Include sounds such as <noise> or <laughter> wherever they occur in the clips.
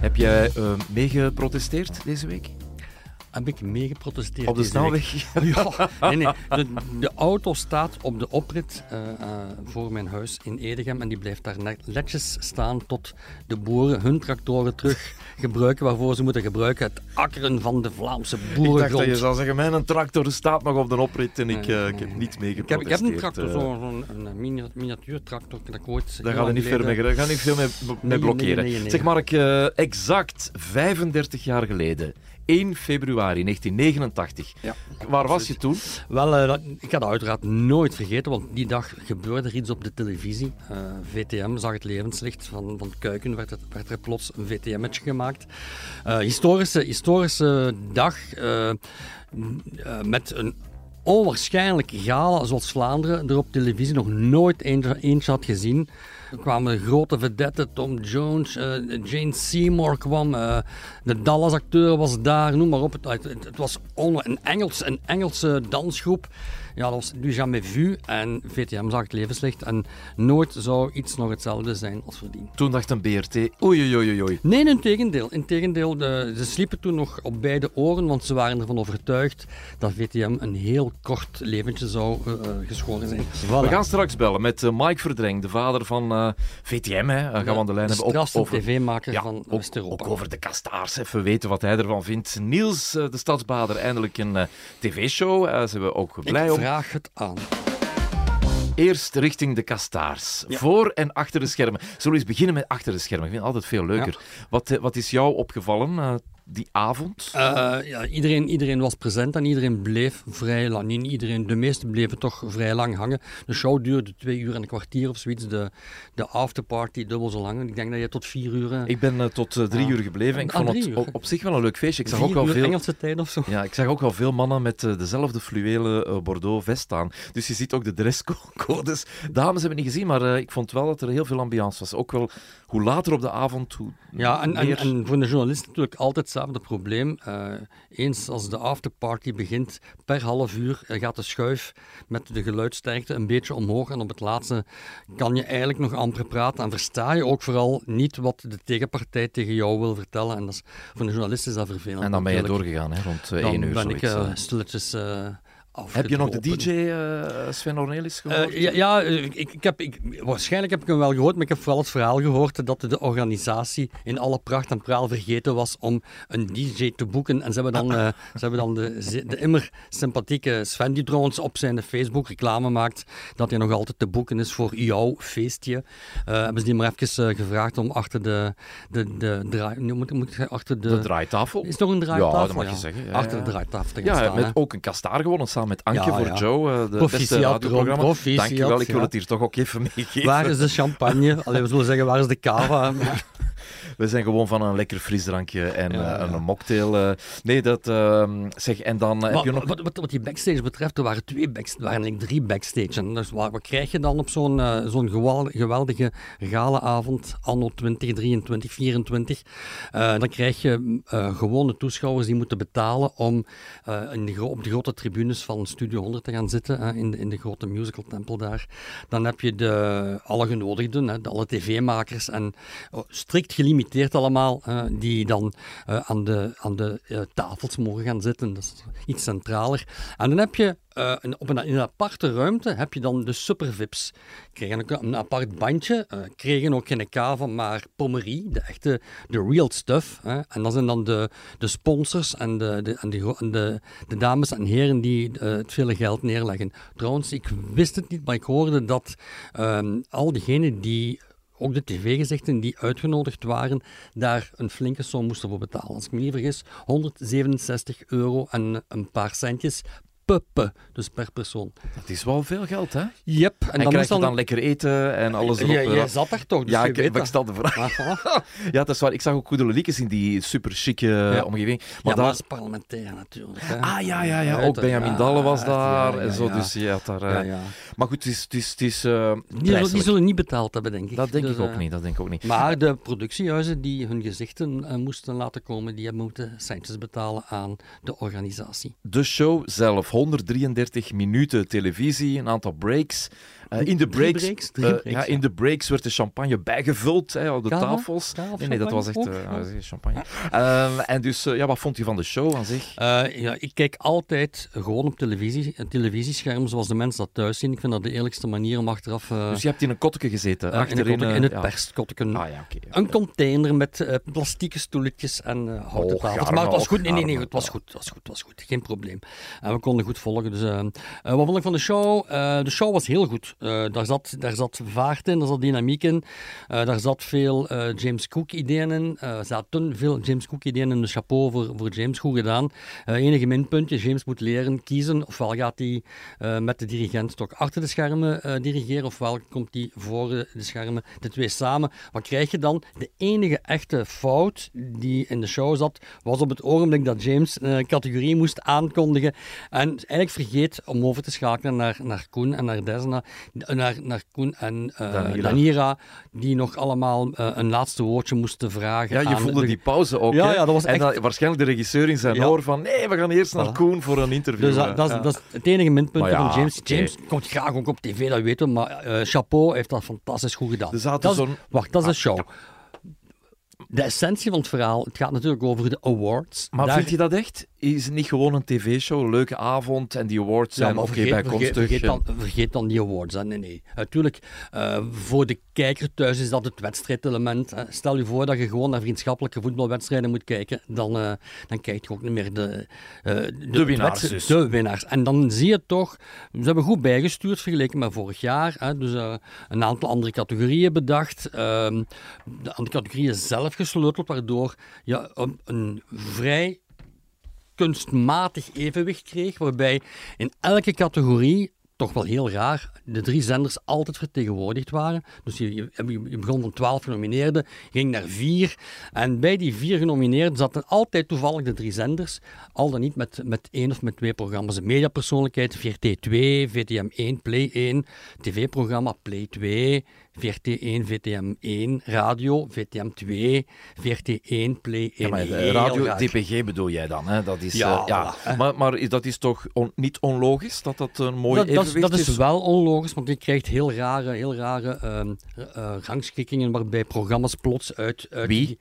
Heb jij uh, meegeprotesteerd deze week? Heb ik meegeprotesteerd. Op de snelweg? <laughs> Ja, <laughs> nee, nee. De, de, auto staat op de oprit uh, uh, voor mijn huis in Edegem en die blijft daar netjes staan tot de boeren hun tractoren terug <laughs> gebruiken waarvoor ze moeten gebruiken. Het akkeren van de Vlaamse boerengrond. Ik dacht dat je zou zeggen, mijn tractor staat nog op de oprit en ik, uh, ik heb niet meegeprotesteerd. Ik, heb, ik heb een tractor, zo'n een miniatuurtractor. Dat ik ooit daar gaat er niet, ver mee, daar gaat niet veel mee, mee blokkeren. Nee, nee, nee, zeg Mark, exact 35 jaar geleden 1 februari 1989. Ja, Waar was je toen? Wel, uh, ik ga dat uiteraard nooit vergeten, want die dag gebeurde er iets op de televisie. Uh, eh, VTM zag het levenslicht van, van Kuiken, werd, het, werd er plots een VTM-match gemaakt. Uh, historische, historische dag met een onwaarschijnlijke gala zoals Vlaanderen er op televisie nog nooit eentje had gezien. Er kwamen grote vedetten, Tom Jones, Jane Seymour kwam, uh, de Dallas-acteur was daar, noem maar op. Het, het, het was een, Engels, een Engelse dansgroep ja, dat was du jamais vu. En VTM zag het levenslicht. En nooit zou iets nog hetzelfde zijn als voordien. Toen dacht een BRT, oei, oei, oei, Nee, in tegendeel. In tegendeel de, ze sliepen toen nog op beide oren, want ze waren ervan overtuigd dat VTM een heel kort leventje zou uh, geschoren zijn. We gaan straks bellen met uh, Mike Verdreng, de vader van uh, VTM. Hè. Gaan we aan de lijn de hebben. Ook over tv-maker ja, van West-Europa. Ook over de kastaars, even weten wat hij ervan vindt. Niels, de stadsbader, eindelijk een tv-show. Ze zijn ook blij om vraag het aan. Eerst richting de kastaars. Voor en achter de schermen. Zullen we eens beginnen met achter de schermen? Ik vind het altijd veel leuker. Wat, eh, wat is jou opgevallen uh, die avond? Uh, ja, iedereen, iedereen was present en iedereen bleef vrij lang. Niet iedereen, de meesten bleven toch vrij lang hangen. De show duurde twee uur en een kwartier of zoiets. De, de afterparty dubbel zo lang. Ik denk dat je tot vier uur... Uh... Ik ben uh, tot drie uur gebleven. Ik ah, vond het op, op, zich wel een leuk feestje. Ik zag ook al veel... Engelse tijd of zo. Ja, ik zag ook al veel mannen met dezelfde fluwelen Bordeaux vest aan. Dus je ziet ook de dresscodes. Dames hebben niet gezien, maar ik vond wel dat er heel veel ambiance was. Ook wel hoe later op de avond, hoe Ja, en, en, en voor de journalist natuurlijk altijd hetzelfde probleem. Uh, eens als de afterparty begint, per half uur gaat de schuif met de geluidsterkte een beetje omhoog. En op het laatste kan je eigenlijk nog amper praten. En versta je ook vooral niet wat de tegenpartij tegen jou wil vertellen. En dat is, voor de journalist is dat vervelend. En dan ben je doorgegaan, hè, rond uh, één uur. Dan ben ik uh, stilletjes heb je nog de DJ uh, eh, Sven Ornelis gehoord? Uh, ja, ja ik, ik heb, ik, waarschijnlijk heb ik hem wel gehoord, maar ik heb vooral het verhaal gehoord dat de organisatie in alle pracht en praal vergeten was om een DJ te boeken. En ze hebben dan, uh, <laughs> ze hebben dan de, de immer sympathieke Sven, die trouwens op zijn Facebook reclame maakt, dat hij nog altijd te boeken is voor jouw feestje. hebben ze die maar even gevraagd om achter de, de, de, draai, moet, moet, achter de, de draaitafel? Is toch een draaitafel? Ja, dat mag je zeggen. Ja, achter de draaitafel te gaan ja, staan. met ook een kastaar gewonnen met Anke voor Joe, uh, de proficiat, beste radioprogramma. Dankjewel, ik wil het hier toch ook even meegeven. Waar is de champagne? Allee, we zullen zeggen, waar is de cava? <laughs> We zijn gewoon van een lekker frisdrankje en ja, uh, een mocktail. Uh, nee, dat uh, zeg. En dan maar, heb je nog. Wat, wat, wat, die backstage betreft, er waren twee backstage, waren eigenlijk drie backstage. En dus wat, wat krijg je dan op zo'n zo'n geweldige galaavond, anno 2023, 2024? dan krijg je gewone toeschouwers die moeten betalen om in de, op de grote tribunes van Studio 100 te gaan zitten, in, de, in de grote musical tempel daar. Dan heb je de, alle genodigden, hè, de, alle tv-makers en oh, strikt gelimiteerd allemaal, uh, die dan uh, aan de, aan de uh, tafels mogen gaan zitten. Dat is iets centraler. En dan heb je een, op een, in een aparte ruimte heb je dan de supervips. Kregen een, een apart bandje, kregen ook geen kava, maar pommerie, de echte, de real stuff. En dat zijn dan de, de sponsors en, de, de, en, de, de, de dames en heren die het vele geld neerleggen. Trouwens, ik wist het niet, maar ik hoorde dat ehm, al diegenen die ook de tv-gezichten die uitgenodigd waren, daar een flinke som moesten voor betalen. Als ik me niet vergis, 167 euro en een paar centjes dus per persoon. Dat is wel veel geld, hè? Yep. En, en dan krijg je dan... dan lekker eten en alles erop. Jij zat daar toch, dus Ja, ik, ik stel de vraag. <laughs> ja, dat is waar. Ik zag ook goede liekjes in die super chique ja. omgeving. Maar ja, dat is parlementair natuurlijk. Hè. Ah, ja, ja, ja. Ook Benjamin Dalle was daar en zo, dus je had daar... Uh... Maar goed, het is... Het is, het is uh, die, zullen niet betaald hebben, denk ik. Dat denk dus, ik ook niet, dat denk ik ook niet. Maar de productiehuizen die hun gezichten uh, moesten laten komen, die hebben moeten centjes betalen aan de organisatie. De show zelf, 133 minuten televisie, een aantal breaks. Uh, in de breaks, breaks, uh, breaks, ja, in de breaks werd de champagne bijgevuld hè, op de Kava? tafels. Kava, nee, nee, dat was echt champagne. Ehm, en dus, ja, wat vond je van de show aan zich? ja, ik kijk altijd gewoon op televisie, een televisiescherm zoals de mensen dat thuis zien. Ik vind dat de eerlijkste manier om achteraf... dus je hebt in een kotteke gezeten? achterin, in, kotteke, in het ja. perskotteke. Ah, ja, okay, ja, een container met plastieke stoeltjes en houten oh, tafels. Maar het was goed. Nee, nee, nee, het was goed. Het was goed, het was goed. Geen probleem. En we konden goed volgen. Dus, wat vond ik van de show? de show was heel goed. Daar, zat, daar zat vaart in, daar zat dynamiek in. Uh, daar zat veel uh, James Cook-ideeën in. Er zaten veel James Cook-ideeën in de chapeau voor, voor James. Goed gedaan. enige minpuntje, James moet leren kiezen. Ofwel gaat hij met de dirigent toch achter de schermen dirigeren, ofwel komt hij voor de schermen, de twee samen. Wat krijg je dan? De enige echte fout die in de show zat, was op het ogenblik dat James een categorie moest aankondigen en eigenlijk vergeet om over te schakelen naar, naar Koen en naar Desna, naar, naar Koen en uh, Danira. Danira. die nog allemaal uh, een laatste woordje moesten vragen. Ja, je voelde de... die pauze ook. Ja, hè? ja, dat was en echt... dan, waarschijnlijk de regisseur in zijn Ja. oor van nee, we gaan eerst naar Voilà. Koen voor een interview. Dus dat, dat, is, dat is het enige minpunt van James. James komt graag ook op tv, dat weten we, maar eh, chapeau heeft dat fantastisch goed gedaan. Dat is- wacht, dat is een Ah, show. De essentie van het verhaal, het gaat natuurlijk over de awards. Maar Daar- vind je dat echt? Is het niet gewoon een tv-show, leuke avond en die awards Ja, zijn maar oké vergeet, bijkomstig? vergeet, vergeet, dan, vergeet dan die awards. Hè. Nee, nee. Natuurlijk, eh, voor de kijker thuis is dat het wedstrijdelement. hè. Stel je voor dat je gewoon naar vriendschappelijke voetbalwedstrijden moet kijken. Dan, eh, dan kijk je ook niet meer de, eh, de, winnaars dus. De winnaars. En dan zie je toch, ze hebben goed bijgestuurd vergeleken met vorig jaar. Hè. Dus een aantal andere categorieën bedacht. Ehm, de andere categorieën zelf gesleuteld, waardoor je een, een vrij kunstmatig evenwicht kreeg, waarbij in elke categorie, toch wel heel raar, de drie zenders altijd vertegenwoordigd waren. Dus je, je, begon van twaalf genomineerden, ging naar vier. En bij die vier genomineerden zaten altijd toevallig de drie zenders, al dan niet met, met één of met twee programma's. Een mediapersoonlijkheid, VRT 2, VTM 1, Play 1, tv-programma Play 2, VRT 1, VTM 1, radio, VTM 2, VRT 1, Play 1. Ja, maar de radio. DPG bedoel jij dan? Hè? Dat is, Ja, eh, ja. voilà, hè. Maar, dat is toch on- niet onlogisch dat dat een mooi dat, dat, is, evenwicht dat is wel onlogisch, want je krijgt heel rare, heel rare ehm, eh, rangschikkingen waarbij programma's plots uit... uit Wie?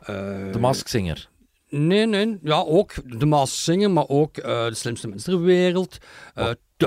eh, De Mask Singer. Nee, nee. Ja, ook De Maas Zingen, maar ook De Slimste Mens ter Wereld.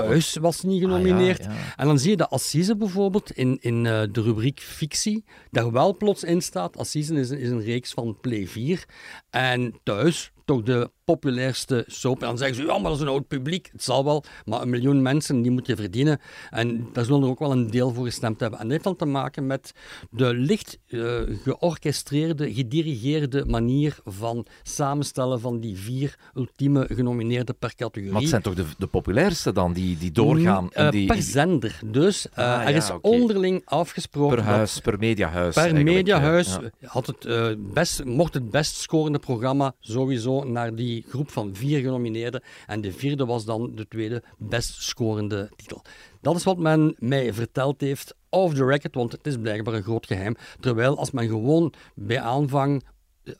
Thuis was niet genomineerd. Ah, ja, ja. En dan zie je dat Assise bijvoorbeeld in, in eh, de rubriek fictie daar wel plots in staat. Assise is, een- is een reeks van Play 4. En Thuis, toch de populairste soap. En dan zeggen ze, ja, maar dat is een oud publiek. Het zal wel, maar een miljoen mensen, die moet je verdienen. En daar zullen er ook wel een deel voor gestemd hebben. En dat heeft dan te maken met de licht eh, georchestreerde, gedirigeerde manier van samenstellen van die vier ultieme genomineerden per categorie. Maar het zijn toch de, de populairste dan, die, die doorgaan? Eh, en die, per zender. Dus eh, Ah, er ja, is onderling afgesproken per huis, per mediahuis. per mediahuis eh, ja. had het, eh, best, mocht het best scorende programma sowieso naar die groep van vier genomineerden. En de vierde was dan de tweede best scorende titel. Dat is wat men mij verteld heeft off the record, want het is blijkbaar een groot geheim. Terwijl als men gewoon bij aanvang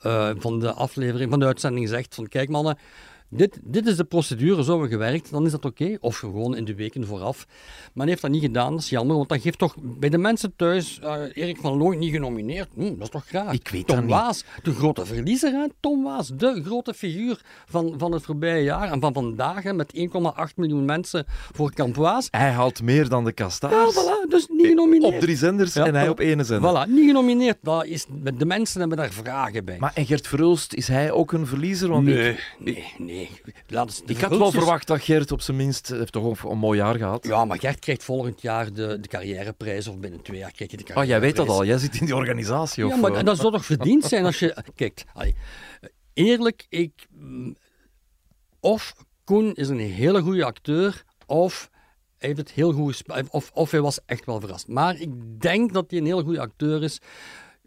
eh, van de aflevering, van de uitzending zegt van kijk mannen, dit, dit is de procedure, zo hebben we gewerkt, dan is dat oké. Of gewoon in de weken vooraf. Men heeft dat niet gedaan, dat is jammer, want dat geeft toch bij de mensen thuis, eh, Erik van Looy niet genomineerd, Hm, dat is toch graag. Ik weet Tom dat niet. Waas, de grote verliezer, hè? Tom Waas, de grote figuur van, van het voorbije jaar en van vandaag, hè, met 1,8 miljoen mensen voor Kamp Waas. Hij haalt meer dan de kastaars. Ja, voilà, dus niet genomineerd. Op drie zenders Ja, en hij op één zender. Voilà, niet genomineerd. Dat is, de mensen hebben daar vragen bij. Maar en Gert Verhulst, is hij ook een verliezer? Want nee, ik, nee, nee. Laat ik had wel verwacht dat Gert op zijn minst heeft toch ook een mooi jaar gehad. Ja, maar Gert krijgt volgend jaar de, de carrièreprijs, of binnen twee jaar krijg je de Oh, carrièreprijs. jij weet dat al. Jij zit in die organisatie. Of, Ja, maar eh? dat zou toch verdiend zijn als je... <laughs> Kijk, eerlijk, ik... Of Koen is een hele goede acteur, of hij heeft het heel goed gespeeld, of, of hij was echt wel verrast. Maar ik denk dat hij een hele goede acteur is.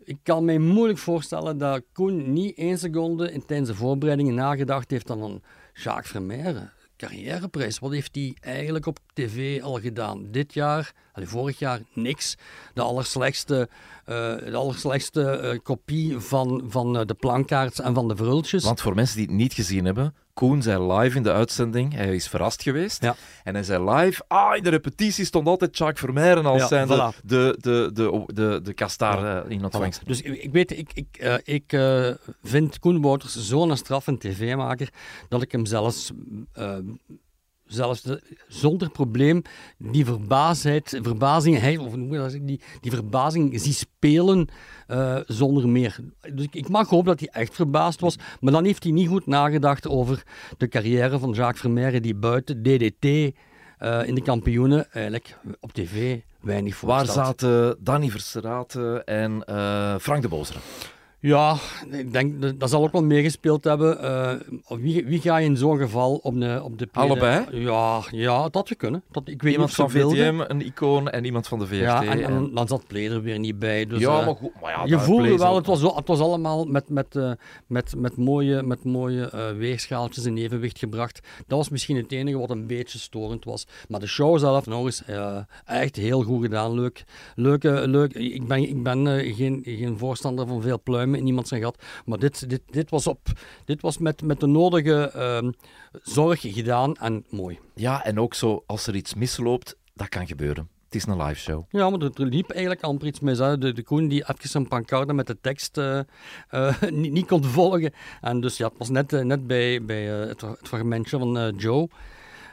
Ik kan mij moeilijk voorstellen dat Koen niet één seconde in, tijdens de voorbereidingen nagedacht heeft aan een Jacques Vermeire. Carrièreprijs, wat heeft hij eigenlijk op tv al gedaan? Dit jaar, vorig jaar, niks. De allerslechtste, eh, de allerslechtste eh, kopie van, van eh, de plankaarts en van de verhultjes. Want voor mensen die het niet gezien hebben, Koen zei live in de uitzending, hij is verrast geweest. Ja. En hij zei live, ah, in de repetitie stond altijd Jacques Vermeijren als Ja, zijn voilà. de, de, de, de, de, de kastaar Ja. eh, in ontvangst. Dus ik, weet, ik, ik, eh, ik eh, vind Koen Wouters zo'n straffend tv-maker dat ik hem zelfs, zelfs de- zonder probleem die verbaasheid, verbazing, hij, of je dat die, die verbazing zie spelen eh, zonder meer. Dus ik, mag hopen dat hij echt verbaasd was, maar dan heeft hij niet goed nagedacht over de carrière van Jacques Vermeijren die buiten DDT eh, in de kampioenen eigenlijk op tv weinig voor Waar zaten Danny Verstraeten en eh, Frank de Bozere? Ja, ik denk dat, dat zal ook wel meegespeeld hebben. Eh, wie, wie ga je in zo'n geval op de, op de Allebei? Ja, ja, dat had kunnen. Dat, ik weet Iemand van. VTM, een icoon, en iemand van de VRT. Ja, en, en en- dan zat Play er weer niet bij. Dus, ja, eh, maar goed. Maar ja, je voelde wel, het was, het was allemaal met, met, eh, met, met mooie, met mooie eh, weegschaaltjes in evenwicht gebracht. Dat was misschien het enige wat een beetje storend was. Maar de show zelf, nog eens, echt heel goed gedaan. Leuk. Leuke, leuk. Ik ben, ik ben geen, geen voorstander van veel pluimen in iemand zijn gat. Maar dit, dit, dit was, op, dit was met, met de nodige ehm, zorg gedaan en mooi. Ja, en ook zo, als er iets misloopt, dat kan gebeuren. Het is een live show. Ja, maar er, liep eigenlijk amper iets mis. Hè. De, de Koen die even een pancarte met de tekst eh, eh, <laughs> niet, niet kon volgen. En dus ja, het was net, eh, net bij, bij het, het fragmentje van Joe.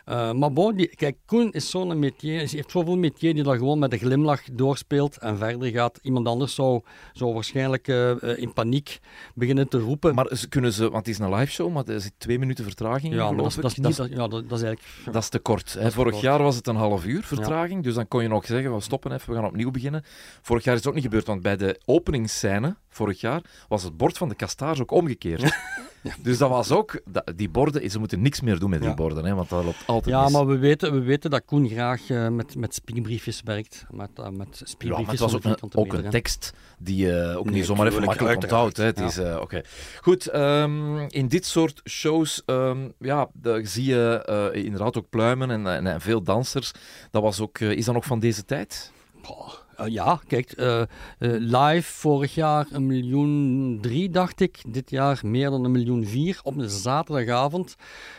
Eh, maar bon, die, kijk, Koen is zo'n métier, hij heeft zoveel métier die dat gewoon met een glimlach doorspeelt en verder gaat. Iemand anders zou, zou waarschijnlijk eh, eh, in paniek beginnen te roepen. Maar ze kunnen ze, want het is een live show, maar er zit twee minuten vertraging. ja, dat, dat, dat, ja, dat, is eigenlijk... Dat is te kort. Hè. te Vorig kort. jaar was het een half uur vertraging, dus dan kon je nog zeggen, we stoppen even, we gaan opnieuw beginnen. Vorig jaar is het ook niet gebeurd, want bij de openingsscène, vorig jaar, was het bord van de kastaars ook omgekeerd. <laughs> Dus dat was ook, dat- die borden, ze moeten niks meer doen met die Ja. borden, hè, want dat loopt altijd Ja, mis. maar we weten, we weten dat Koen graag eh, met, met spiekbriefjes werkt. Met, eh, met Ja, spiekbriefjes maar het was ook een, ook een tekst die je ook Nee, niet zomaar even makkelijk onthoudt. Hè. Het ja. is, eh, oké. Goed, ehm, in dit soort shows ehm, ja, zie je eh, inderdaad ook pluimen en, en, en veel dansers. Dat was ook, is dat nog van deze tijd? Eh, ja, kijk, eh, eh, live vorig jaar een miljoen drie, dacht ik. Dit jaar meer dan een miljoen vier op een zaterdagavond.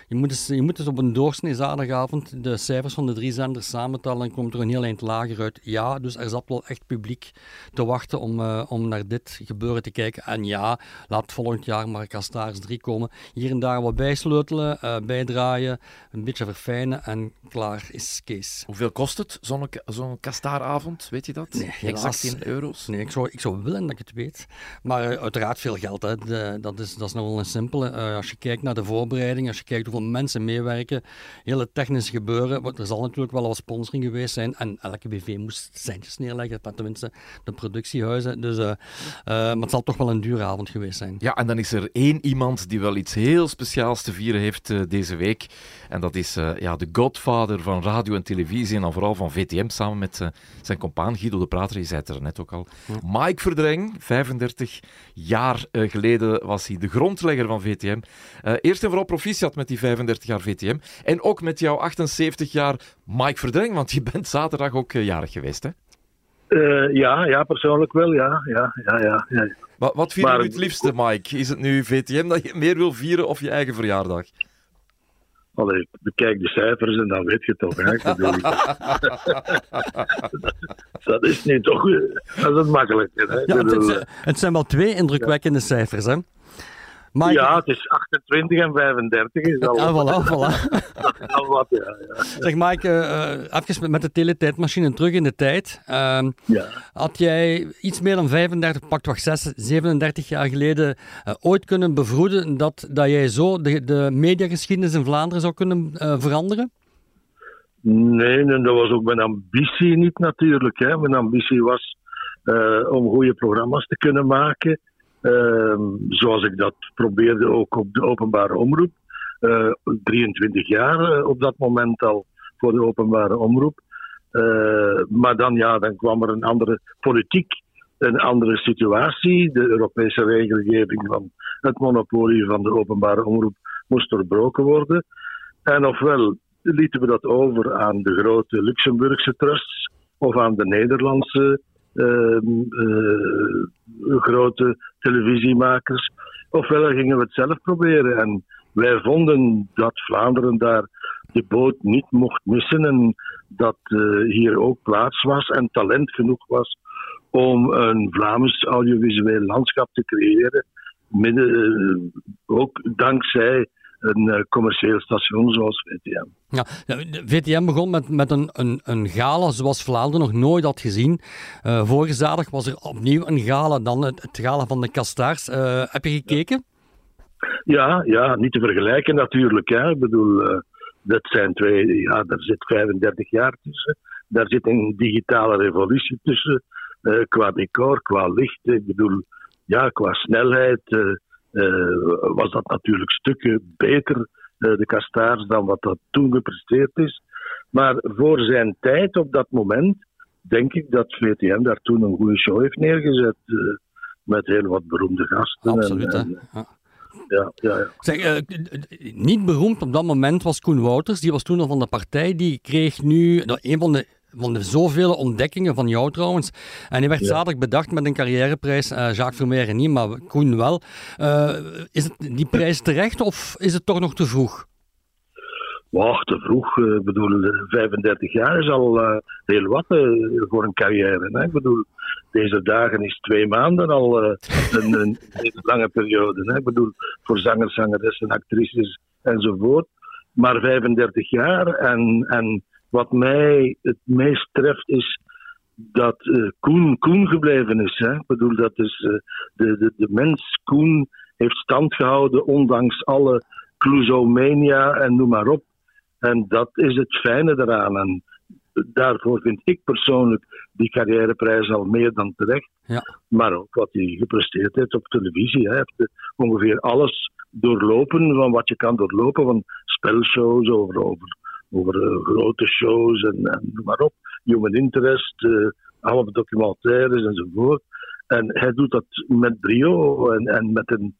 Je moet, eens, je moet eens op een doorsnee zaterdagavond de cijfers van de drie zenders samentellen en komt er een heel eind lager uit. Ja, dus er zat wel echt publiek te wachten om, om naar dit gebeuren te kijken. En ja, laat volgend jaar maar Kastaars 3 komen. Hier en daar wat bijsleutelen, bijdraaien, een beetje verfijnen en klaar is Kees. Hoeveel kost het, zo'n kastaaravond? Weet je dat? Nee, exact in euro's? Nee, ik zou, ik zou willen dat ik het weet. Maar eh, uiteraard veel geld. Hè. De- dat, is, dat is nog wel een simpele. Eh, als je kijkt naar de voorbereiding, als je kijkt hoeveel mensen meewerken, hele technische gebeuren. want Er zal natuurlijk wel wat sponsoring geweest zijn. En elke BV moest centjes neerleggen, maar tenminste de productiehuizen. Dus, eh, eh, maar het zal toch wel een dure avond geweest zijn. Ja, en dan is er één iemand die wel iets heel speciaals te vieren heeft deze week. En dat is eh, ja, de godfather van radio en televisie en dan vooral van VTM samen met zijn compaan Guido de Prater. Je zei het er net ook al. Mike Verdreng, 35 jaar eh, geleden was hij de grondlegger van VTM. Eh, eerst en vooral proficiat met die 35 jaar VTM. En ook met jouw 78 jaar Mike Verdreng, want je bent zaterdag ook eh, jarig geweest. Hè? Ja, ja, persoonlijk wel, ja. ja, ja, ja, ja. Wat, wat vier je nu het liefste, Mike? Is het nu VTM dat je meer wil vieren of je eigen verjaardag? Allee, bekijk de cijfers en dan weet je het toch. Hè? <laughs> Dat is niet toch... eh, Dat is het makkelijke. Hè? Ja, het, het- het zijn wel twee indrukwekkende cijfers. Hè? Maar ja, het is 28 en 35 is al, Ja, voilà, voilà. <laughs> al wat. Ja, ja. Zeg Mike, eh, eh, even met- de teletijdmachine terug in de tijd. Ehm, ja. had jij iets meer dan 35, pak toch 6, 37 jaar geleden eh, ooit kunnen bevroeden dat, dat jij zo de, de mediageschiedenis in Vlaanderen zou kunnen eh, veranderen? Nee, en dat was ook mijn ambitie niet natuurlijk. Hè. Mijn ambitie was om goede programma's te kunnen maken. Ehm, zoals ik dat probeerde ook op de openbare omroep. Eh, 23 jaar eh, op dat moment al voor de openbare omroep. Eh, maar dan, ja, dan kwam er een andere politiek, een andere situatie. De Europese regelgeving van het monopolie van de openbare omroep moest doorbroken worden. En ofwel lieten we dat over aan de grote Luxemburgse trusts of aan de Nederlandse eh, grote televisiemakers. Ofwel gingen we het zelf proberen. En wij vonden dat Vlaanderen daar de boot niet mocht missen en dat hier ook plaats was en talent genoeg was om een Vlaams audiovisueel landschap te creëren. Midden, ook dankzij een uh, commercieel station zoals VTM. Ja, VTM begon met, met een, een, een gala zoals Vlaanderen nog nooit had gezien. Uh, vorige zaterdag was er opnieuw een gala, dan het, het gala van de Kastaars. Uh, heb je gekeken? Ja, ja, niet te vergelijken natuurlijk. Hè. Ik bedoel, dat zijn twee, ja, daar zit 35 jaar tussen. Daar zit een digitale revolutie tussen. qua decor, qua licht. Ik bedoel, ja, qua snelheid was dat natuurlijk stukken beter, uh, de Kastaars, dan wat dat toen gepresteerd is. Maar voor zijn tijd op dat moment, denk ik dat VTM daar toen een goede show heeft neergezet. Uh, met heel wat beroemde gasten. Absoluut, en, en, ja. Ja, ja, ja. Zeg, niet beroemd op dat moment was Koen Wouters. Die was toen al van de partij. Die kreeg nu een van de van de zoveel ontdekkingen van jou trouwens. En hij werd ja. zaterdag bedacht met een carrièreprijs. Uh, Jacques Vermeer niet, maar Koen wel. Uh, is het die prijs terecht of is het toch nog te vroeg? Wacht, te vroeg. Ik bedoel, 35 jaar is al uh, heel wat voor een carrière. Hè? Ik bedoel, deze dagen is twee maanden al een, een, hele lange periode. Hè? Ik bedoel, voor zangers, zangeressen, actrices enzovoort. Maar 35 jaar en, en wat mij het meest treft is dat uh, Koen Koen gebleven is. Hè? Ik bedoel, dat is uh, de, de, de mens Koen heeft stand gehouden ondanks alle Clusomania en noem maar op. En dat is het fijne eraan. En daarvoor vind ik persoonlijk die carrièreprijs al meer dan terecht. Ja. Maar ook wat hij gepresteerd heeft op televisie. Hij heeft ongeveer alles doorlopen van wat je kan doorlopen, van spelshows over, over over uh, grote shows en, en noem maar op. Human interest, uh, documentaires enzovoort. En hij doet dat met brio en, en met een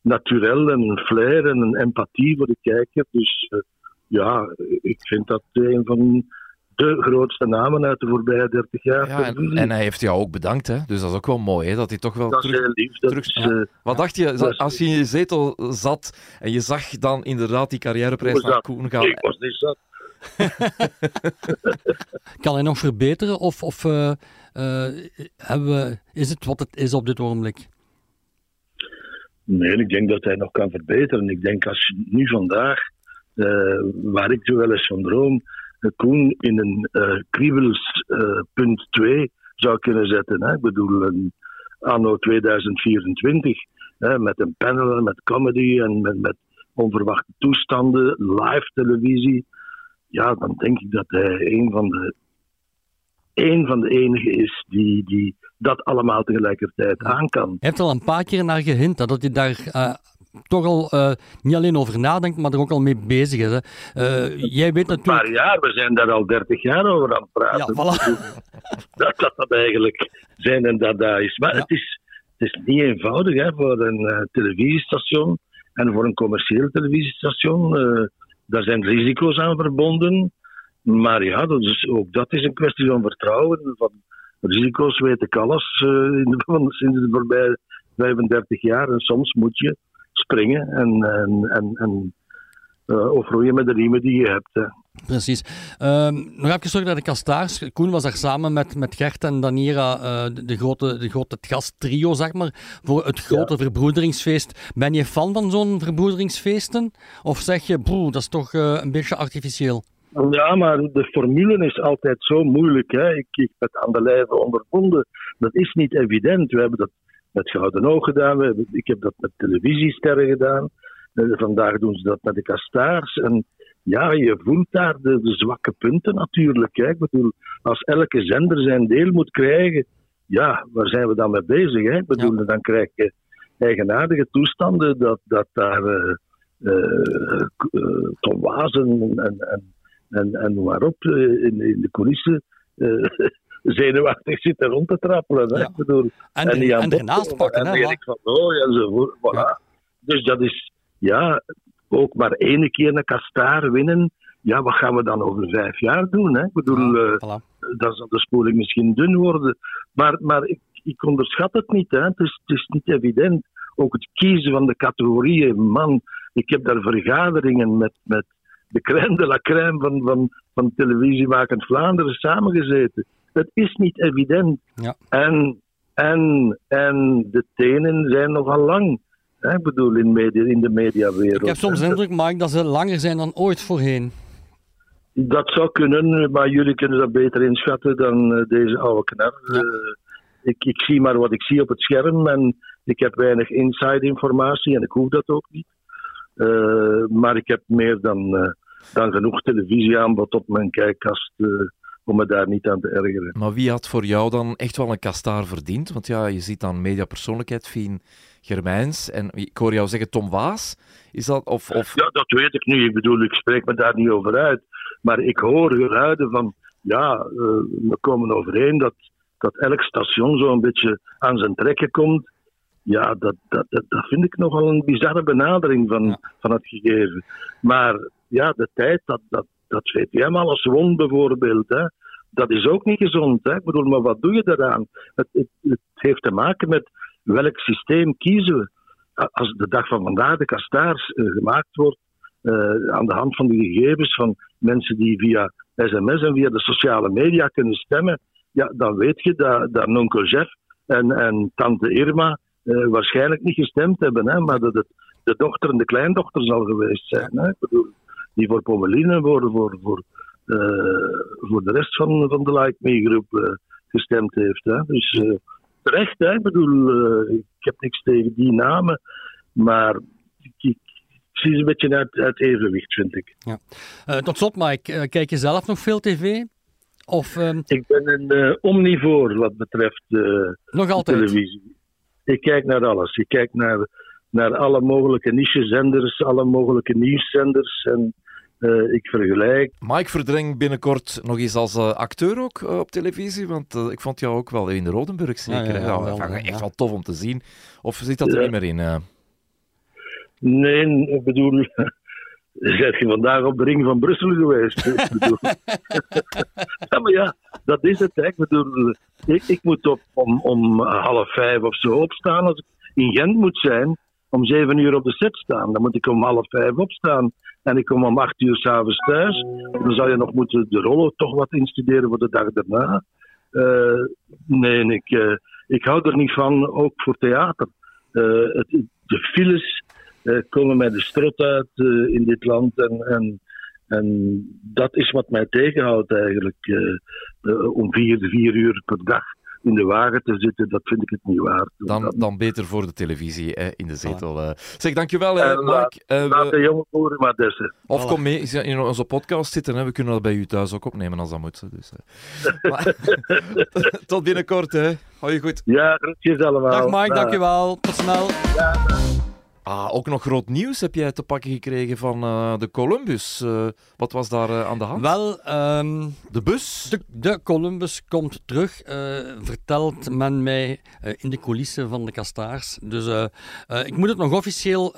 naturel en een flair en een empathie voor de kijker. Dus uh, ja, ik vind dat een van de grootste namen uit de voorbije 30 jaar. Ja, en, en, hij heeft jou ook bedankt, hè? dus dat is ook wel mooi, hè? dat hij toch wel dat terug... Is heel lief, dat terug... is, uh, Wat dacht je, als je in je zetel zat en je zag dan inderdaad die carrièreprijs naar Koen gaan? Ik was niet zat. <laughs> kan hij nog verbeteren of, of uh, uh, hebben is het wat het is op dit ogenblik? Nee, ik denk dat hij nog kan verbeteren. Ik denk als nu vandaag, uh, waar ik zo wel eens van droom, Koen in een kriebels punt 2 zou kunnen zetten. Hè? Ik bedoel, een anno 2024, hè, met een panel, met comedy en met, met onverwachte toestanden, live televisie ja, dan denk ik dat hij een van de, een van de enigen is die, die dat allemaal tegelijkertijd aan kan. Je hebt al een paar keer naar gehint dat hij daar uh, toch al uh, niet alleen over nadenkt, maar er ook al mee bezig is. Hè. Uh, jij weet natuurlijk... Een paar jaar, we zijn daar al dertig jaar over aan het praten. Ja, voilà. <laughs> dat, dat dat eigenlijk zijn en dat dat is. Maar ja. het, is, het is niet eenvoudig hè, voor een televisiestation en voor een commercieel televisiestation daar zijn risico's aan verbonden. Maar ja, dat ook dat is een kwestie van vertrouwen. Van risico's weet ik alles uh, <laughs> in de, sinds de voorbije 35 jaar. En soms moet je springen en, en, en, en uh, of roeien met de riemen die je hebt. Hè. Precies. Um, nog even terug naar de Kastaars. Koen was daar samen met, met Gert en Danira uh, de, de, grote, de grote gasttrio, zeg maar, voor het grote ja. verbroederingsfeest. Ben je fan van zo'n verbroederingsfeesten? Of zeg je, broer, dat is toch uh, een beetje artificieel? Ja, maar de formule is altijd zo moeilijk. Hè. Ik, ik heb het aan de lijve ondervonden. Dat is niet evident. We hebben dat met Gouden Oog gedaan. We hebben, ik heb dat met televisiesterren gedaan. Uh, vandaag doen ze dat met de Kastaars. En ja, je voelt daar de, de, zwakke punten natuurlijk. Hè. Ik bedoel, als elke zender zijn deel moet krijgen, ja, waar zijn we dan mee bezig? Hè? Ik bedoel, ja. dan krijg je eigenaardige toestanden dat, dat daar uh, uh, uh, Tom Wazen en, en, en, en noem maar op in, in de coulissen <laughs> zenuwachtig zitten rond te trappelen. Hè? Ja. Ik bedoel, en, en, en ernaast pakken. En Erik van Looy enzovoort. Voilà. Ja. Dus dat is, ja, ook maar één keer een kastaar winnen, ja, wat gaan we dan over vijf jaar doen? Hè? Ik bedoel, ja, voilà. dan zal de spoeling misschien dun worden. Maar, maar ik, ik onderschat het niet. Hè? Het, is, het is niet evident. Ook het kiezen van de categorieën, man, Ik heb daar vergaderingen met, met de crème de la crème van, van, van televisiemakend Vlaanderen samengezeten. Het is niet evident. Ja. En, en, en de tenen zijn nogal lang. Hè, Ik bedoel, in, media, in de mediawereld. Ik heb soms de indruk, Mike, dat ze langer zijn dan ooit voorheen. Dat zou kunnen, maar jullie kunnen dat beter inschatten dan eh, deze oude knar. Ja. Eh, ik, ik zie maar wat ik zie op het scherm en ik heb weinig inside informatie en ik hoef dat ook niet. Eh, maar ik heb meer dan, eh, dan genoeg televisieaanbod op mijn kijkkast om me daar niet aan te ergeren. Maar wie had voor jou dan echt wel een kastaar verdiend? Want ja, je ziet dan mediapersoonlijkheid Fien Germijns en ik hoor jou zeggen Tom Waas. Is dat, of, of... Ja, dat weet ik nu. Ik bedoel, ik spreek me daar niet over uit. Maar ik hoor geluiden van, ja, eh, we komen overeen dat, dat elk station zo'n beetje aan zijn trekken komt. Ja, dat, dat, dat, dat vind ik nogal een bizarre benadering van, Ja. van het gegeven. Maar ja, de tijd dat, dat, dat VTM alles won bijvoorbeeld, hè, dat is ook niet gezond. Hè. Ik bedoel, maar wat doe je daaraan? Het, het, het heeft te maken met welk systeem kiezen we. Als de dag van vandaag de kastaars eh, gemaakt wordt eh, aan de hand van de gegevens van mensen die via sms en via de sociale media kunnen stemmen, ja, dan weet je dat, dat Jeff en, en tante Irma eh, waarschijnlijk niet gestemd hebben, hè, maar dat het de dochter en de kleindochter zal geweest zijn. Hè. Bedoel, die voor Pommeline en voor, voor, voor, de rest van, de Like Me groep eh, gestemd heeft. Hè. Dus terecht, hè. ik bedoel, eh, ik heb niks tegen die namen, maar ik, zie ze een beetje uit, uit evenwicht, vind ik. Eh, tot slot, Mike, eh, kijk je zelf nog veel tv? Of ehm, Ik ben een eh, omnivoor wat betreft nog altijd? televisie. Ik kijk naar alles. Ik kijk naar, naar alle mogelijke nichezenders, alle mogelijke nieuwszenders. En eh, ik vergelijk. Mike verdring binnenkort nog eens als eh, acteur ook eh, op televisie, want ik vond jou ook wel in de Rodenburg zeker. Ja, ja, hè? ja, Ja, wel, van, ja. echt wel tof om te zien. Of zit dat er niet meer in? Nee, ik bedoel. Zijn <laughs> je vandaag op de ring van Brussel geweest? <laughs> ja, maar ja, dat is het. Hè. Ik bedoel, ik, ik moet op, om, om half vijf of zo opstaan. Als ik in Gent moet zijn, om zeven uur op de set staan. Dan moet ik om half vijf opstaan. En ik kom om acht uur s'avonds thuis. Dan zou je nog moeten de rollen toch wat instuderen voor de dag daarna. Eh, nee, ik, eh, ik hou er niet van, ook voor theater. Eh, het, de files komen mij de strot uit in dit land. En, en, en dat is wat mij tegenhoudt eigenlijk. om vier, vier uur per dag in de wagen te zitten, dat vind ik het niet waard. Dan, dan beter voor de televisie hè, in de zetel. eh. Zeg, dankjewel eh, En laat- Mike. Eh, Laat we- de jonge boeren maar dessen. of Voilà. kom mee in onze podcast zitten. Hè. We kunnen dat bij u thuis ook opnemen als dat moet. Dus, eh. <laughs> Maar- <laughs> Tot binnenkort, hè. Hou je goed. Ja, groetjes allemaal. Dag Mike, dankjewel. Tot snel. Ah, ook nog groot nieuws heb jij te pakken gekregen van eh, de Columbus. Eh, wat was daar eh, aan de hand? Wel, ehm, De bus? de, de Columbus komt terug, vertelt men mij in de coulissen van de Kastaars. Dus ik moet het nog officieel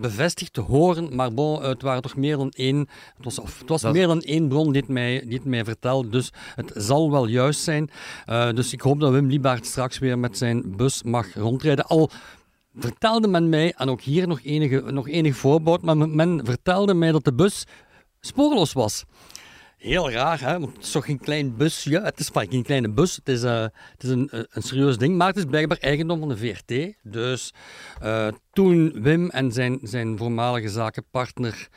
bevestigd horen, maar bon, het waren toch meer dan één, het was, of, het was Dat- meer dan één bron die het mij, die het mij vertelt, dus het zal wel juist zijn. Dus ik hoop dat Wim Liebaert straks weer met zijn bus mag rondrijden. Al vertelde men mij, en ook hier nog enige, nog enig voorbehoud, maar men- vertelde mij dat de bus spoorloos was. Heel raar, hè? Want het is toch geen klein busje. Het is vaak geen kleine bus. Het is, eh, het is een, een een serieus ding. Maar het is blijkbaar eigendom van de VRT. Dus eh, toen Wim en zijn, zijn voormalige zakenpartner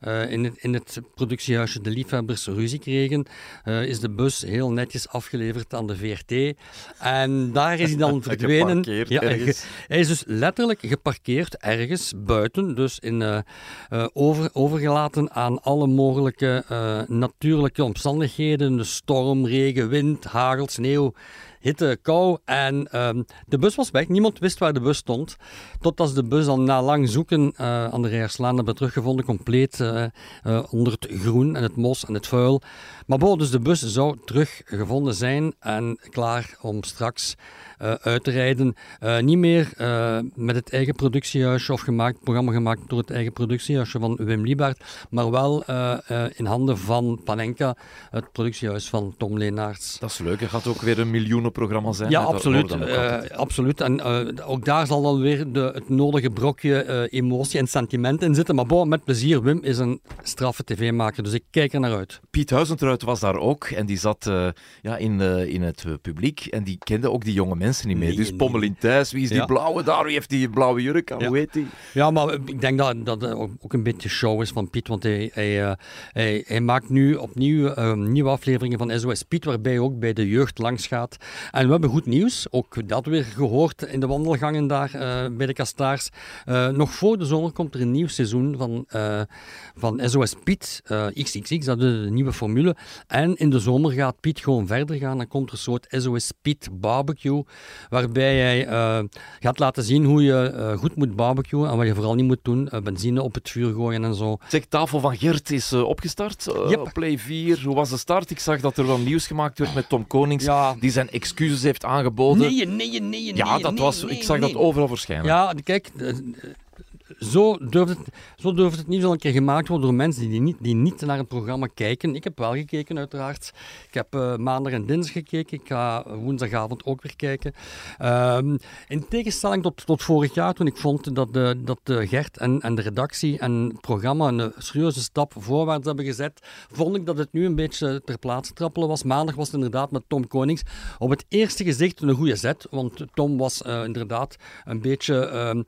eh, in, het, in het productiehuisje De Liefhebbers ruzie kregen, eh, is de bus heel netjes afgeleverd aan de VRT. En daar is hij dan <laughs> verdwenen. Geparkeerd Ja, ergens. hij is dus letterlijk geparkeerd ergens buiten, dus in, eh, over, overgelaten aan alle mogelijke natuurlijke omstandigheden. De storm, regen, wind, hagel, sneeuw, hitte, kou. En ehm, de bus was weg. Niemand wist waar de bus stond. Totdat ze de bus dan na lang zoeken eh, aan de Rijerslaan hebben teruggevonden, compleet eh, eh, onder het groen en het mos en het vuil. Maar bon, dus de bus zou teruggevonden zijn en klaar om straks eh, uit te rijden. Eh, niet meer eh, met het eigen productiehuisje of gemaakt, programma gemaakt door het eigen productiehuisje van Wim Liebaert, maar wel in handen van Panenka, het productiehuis van Tom Leenaerts. Dat is leuk. Hij gaat ook weer een miljoenen programma zijn. Ja, hè, absoluut. absoluut. En ook daar zal dan weer de, het nodige brokje emotie en sentiment in zitten. Maar bon, met plezier. Wim is een straffe tv-maker, dus ik kijk er naar uit. Piet Huizentruid was daar ook en die zat eh, ja, in, eh, in het eh, publiek en die kende ook die jonge mensen niet meer. Nee, dus nee. Pommelin Thijs, wie is die Ja. blauwe daar? Wie heeft die blauwe jurk aan? Ja. Hoe heet die? Ja, maar ik denk dat dat ook een beetje show is van Piet. Want hij, hij, hij, hij maakt nu opnieuw eh, nieuwe afleveringen van SOS Piet, waarbij hij ook bij de jeugd langs gaat. En we hebben goed nieuws, ook dat weer gehoord in de wandelgangen daar bij de Kastaars. Nog voor de zomer komt er een nieuw seizoen van, van SOS Piet, XXX, dat is de nieuwe formule. En in de zomer gaat Piet gewoon verder gaan. Dan komt er een soort SOS Piet barbecue, waarbij hij eh, gaat laten zien hoe je eh, goed moet barbecuen en wat je vooral niet moet doen, eh, benzine op het vuur gooien en zo. Zeg, Tafel van Gert is opgestart Yep. op Play 4. Hoe was de start? Ik zag dat er wel nieuws gemaakt werd met Tom Konings, Ja. die zijn excuses heeft aangeboden. Nee, nee, nee, ja, dat was, ik zag dat overal verschijnen. Ja, kijk, zo durft, het, zo durft het nieuws al een keer gemaakt worden door mensen die niet, die niet naar het programma kijken. Ik heb wel gekeken, uiteraard. Ik heb eh, maandag en dinsdag gekeken. Ik ga woensdagavond ook weer kijken. Ehm, in tegenstelling tot, tot vorig jaar, toen ik vond dat, de, dat de Gert en, en de redactie en het programma een serieuze stap voorwaarts hebben gezet, vond ik dat het nu een beetje ter plaatse trappelen was. Maandag was inderdaad met Tom Konings op het eerste gezicht een goede zet, want Tom was eh, inderdaad een beetje ehm,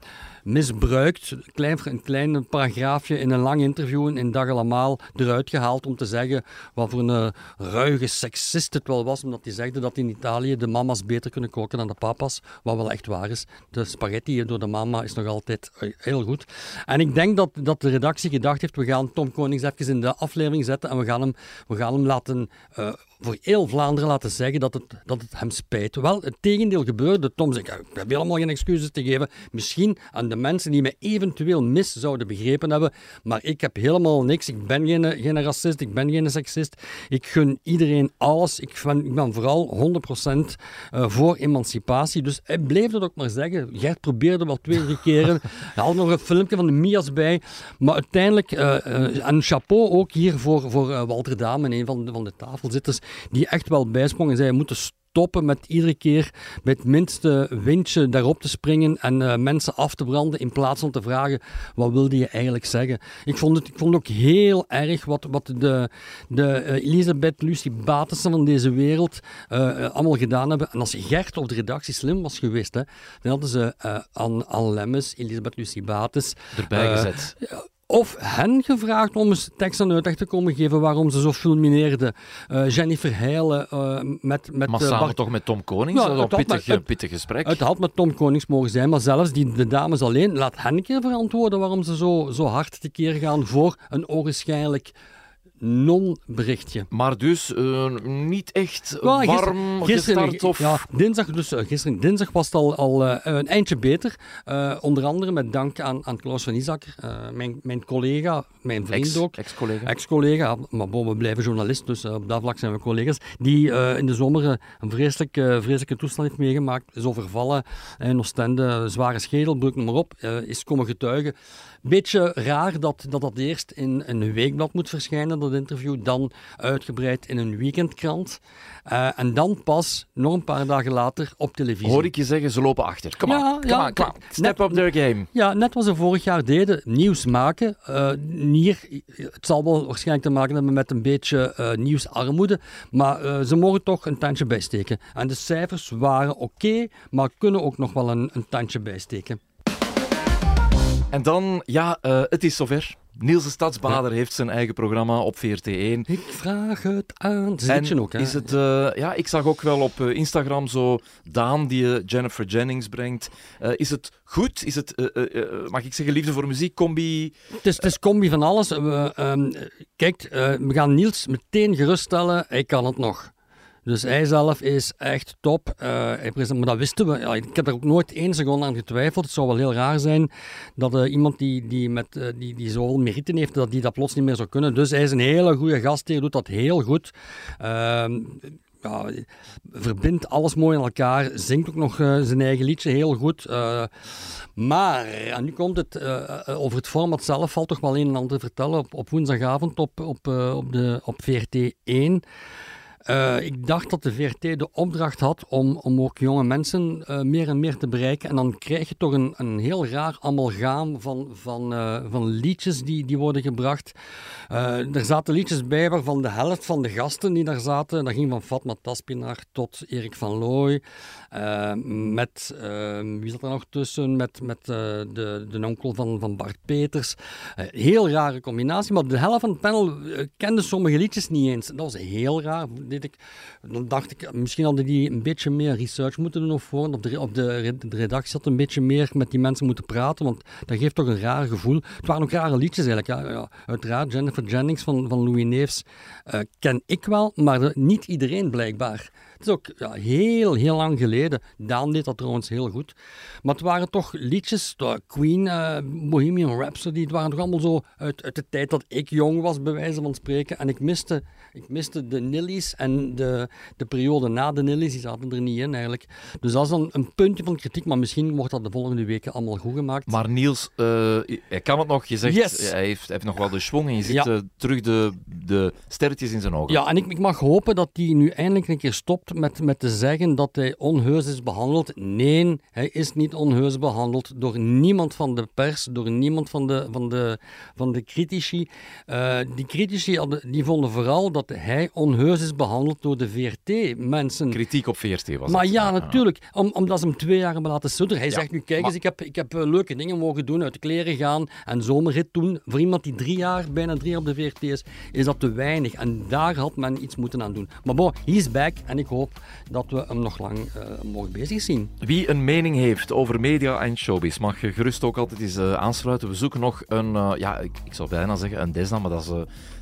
misbruikt. Een klein, een klein paragraafje in een lang interview in Dag Allemaal eruit gehaald om te zeggen wat voor een eh, ruige seksist het wel was, omdat hij zegde dat in Italië de mama's beter kunnen koken dan de papa's, wat wel echt waar is. De spaghetti door de mama is nog altijd eh, heel goed. En ik denk dat, dat de redactie gedacht heeft, we gaan Tom Konings even in de aflevering zetten en we gaan hem, we gaan hem laten... eh, voor heel Vlaanderen laten zeggen dat het, dat het hem spijt. Wel, het tegendeel gebeurde. Tom zei, ik heb helemaal geen excuses te geven. Misschien aan de mensen die mij eventueel mis zouden begrepen hebben. Maar ik heb helemaal niks. Ik ben geen, geen racist, ik ben geen seksist. Ik gun iedereen alles. Ik ben, ik ben vooral 100% eh, voor emancipatie. Dus hij bleef dat ook maar zeggen. Gert probeerde wel twee, drie keren. <laughs> Hij had nog een filmpje van de Mias bij. Maar uiteindelijk, eh, eh, en chapeau ook hier voor, voor eh, Walter Dame, een van de, van de tafelzitters, die echt wel bijsprong en zei, we moeten stoppen met iedere keer met het minste windje daarop te springen en eh, mensen af te branden in plaats van te vragen, wat wilde je eigenlijk zeggen? Ik vond het, ik vond ook heel erg wat, wat de, de eh, Elisabeth Lucie van deze wereld eh, allemaal gedaan hebben. En als Gert of de redactie slim was geweest, hè, dan hadden ze eh Anne, Lemmes, Elisabeth Lucie Bates, Erbij gezet. Of hen gevraagd om eens tekst en uitleg te komen geven waarom ze zo fulmineerden. Eh, Jennifer Heijlen eh, met, met Maar eh, samen Bart- toch met Tom Konings? Ja, dat een pittig, met- het- pittig gesprek. Het had met Tom Konings mogen zijn, maar zelfs die, de dames alleen, laat hen een keer verantwoorden waarom ze zo, zo hard tekeer gaan voor een ogenschijnlijk non-berichtje. Maar dus eh, niet echt warm gisteren- gestart? Of... Ja, dinsdag, dus, eh, gisteren, dinsdag was het al, al eh, een eindje beter. Onder andere met dank aan, aan Klaus van Isakker, mijn, mijn collega, mijn vriend Ex- ook. Ex-collega. Ex-collega, maar bon, we blijven journalist, dus op dat vlak zijn we collega's. Die in de zomer een vreselijk, eh, vreselijke toestand heeft meegemaakt. Is overvallen in Oostende, zware schedelbreuk, noem maar op. is komen getuigen. Beetje raar dat, dat dat eerst in een weekblad moet verschijnen, dat interview. Dan uitgebreid in een weekendkrant. Eh, en dan pas, nog een paar dagen later, op televisie. Hoor ik je zeggen, ze lopen achter. Kom Ja, on, come ja, on, on. net- Step up their game. Ja, net wat ze vorig jaar deden, nieuws maken. Eh, hier, het zal wel waarschijnlijk te maken hebben met een beetje eh, nieuwsarmoede, maar ze mogen toch een tandje bijsteken. En de cijfers waren oké, maar kunnen ook nog wel een, een tandje bijsteken. En dan, ja, het is zover. Niels de Stadsbader heeft zijn eigen programma op VRT1. Ik vraag het aan. Ook, hè? is het, eh, ja, ik zag ook wel op eh, Instagram zo Daan die eh, Jennifer Jennings brengt. Is het goed? Is het, mag ik zeggen, liefde voor muziek, combi? Het is, het is combi van alles. We, ehm, kijk, we gaan Niels meteen geruststellen. Hij kan het nog. Dus hij zelf is echt top. Eh, hij maar dat wisten we. Ja, ik heb er ook nooit één seconde aan getwijfeld. Het zou wel heel raar zijn dat eh, iemand die, die, met, eh, die, die zoveel meriten heeft, dat die dat plots niet meer zou kunnen. Dus hij is een hele goede gastheer, doet dat heel goed. Ehm, ja, verbindt alles mooi aan elkaar. Zingt ook nog zijn eigen liedje heel goed. Maar, en nu komt het, over het format zelf valt toch wel een en ander te vertellen. Op, op woensdagavond op, op, op, de, op VRT 1 Uh, ik dacht dat de VRT de opdracht had om, om ook jonge mensen uh, meer en meer te bereiken. En dan krijg je toch een, een heel raar amalgaam van, van, uh, van liedjes die, die worden gebracht. er zaten liedjes bij waarvan de helft van de gasten die daar zaten, dat ging van Fatma Taspinar tot Erik van Looy. Met, wie zat er nog tussen? Met, met de, de onkel van, van Bart Peters. heel rare combinatie, maar de helft van het panel kende sommige liedjes niet eens. Dat was heel raar ik, dan dacht ik, misschien hadden die een beetje meer research moeten doen of voor. Op de, op de, redactie had een beetje meer met die mensen moeten praten, want dat geeft toch een raar gevoel. Het waren ook rare liedjes eigenlijk. Ja, ja uiteraard, Jennifer Jennings van, van Louis Neefs ken ik wel, maar niet iedereen blijkbaar. Het is ook ja, heel, heel lang geleden. Daan deed dat trouwens heel goed. Maar het waren toch liedjes, Queen, uh, Bohemian Rhapsody, het waren toch allemaal zo uit, uit de tijd dat ik jong was, bij wijze van spreken. En ik miste, ik miste de Nillies en de, de periode na de Nillies, die zaten er niet in eigenlijk. Dus dat is dan een puntje van kritiek, maar misschien wordt dat de volgende weken allemaal goed gemaakt. Maar Niels, uh, hij kan het nog, je zegt, yes. hij, heeft, heeft nog wel de schwung en je ziet ja. uh, terug de, de sterretjes in zijn ogen. Ja, en ik, ik mag hopen dat hij nu eindelijk een keer stopt met, met te zeggen dat hij onheus is behandeld. Nee, hij is niet onheus behandeld door niemand van de pers, door niemand van de, van de, van de critici. Uh, die critici hadden, die vonden vooral dat hij onheus is behandeld door de VRT-mensen. Kritiek op VRT was Maar ja, natuurlijk. Om, omdat ze hem twee jaar hebben laten sudderen. Hij zegt nu, kijk eens, ik heb, ik heb uh, leuke dingen mogen doen, uit de kleren gaan en zomerrit doen. Voor iemand die drie jaar, bijna drie jaar op de VRT is, is dat te weinig. En daar had men iets moeten aan doen. Maar bon, he is back en ik hoop dat we hem nog lang uh, mogen bezig zien. Wie een mening heeft over media en showbiz, mag je gerust ook altijd eens uh, aansluiten. We zoeken nog een, uh, ja, ik, ik, zou bijna zeggen een Desna, maar dat is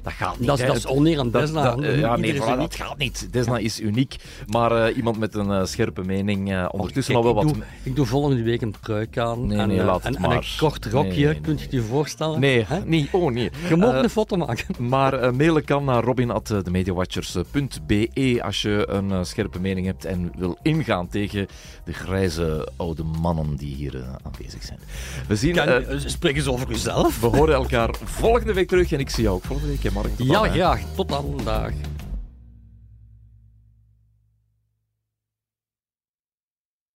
dat gaat niet. Dat, is, dat is oneer aan Desna. Dat, ja, nee, voilà, dat gaat niet. Desna is uniek. Maar iemand met een scherpe mening, uh, ondertussen oh, al wel wat... Doe, ik doe volgende week een pruik aan. Nee, nee, en, laat en. En een kort rokje, nee, kunt je je voorstellen? Nee, <laughs> nee, oh nee. Je mag een foto maken. Maar mailen kan naar robin.demediawatchers.be als je een scherpe mening hebt en wil ingaan tegen de grijze oude mannen die hier aanwezig zijn. We zien... Kan, spreek eens over uzelf. We horen elkaar volgende week terug en ik zie jou ook volgende week, Mark. ja, graag. Tot dan. Dag.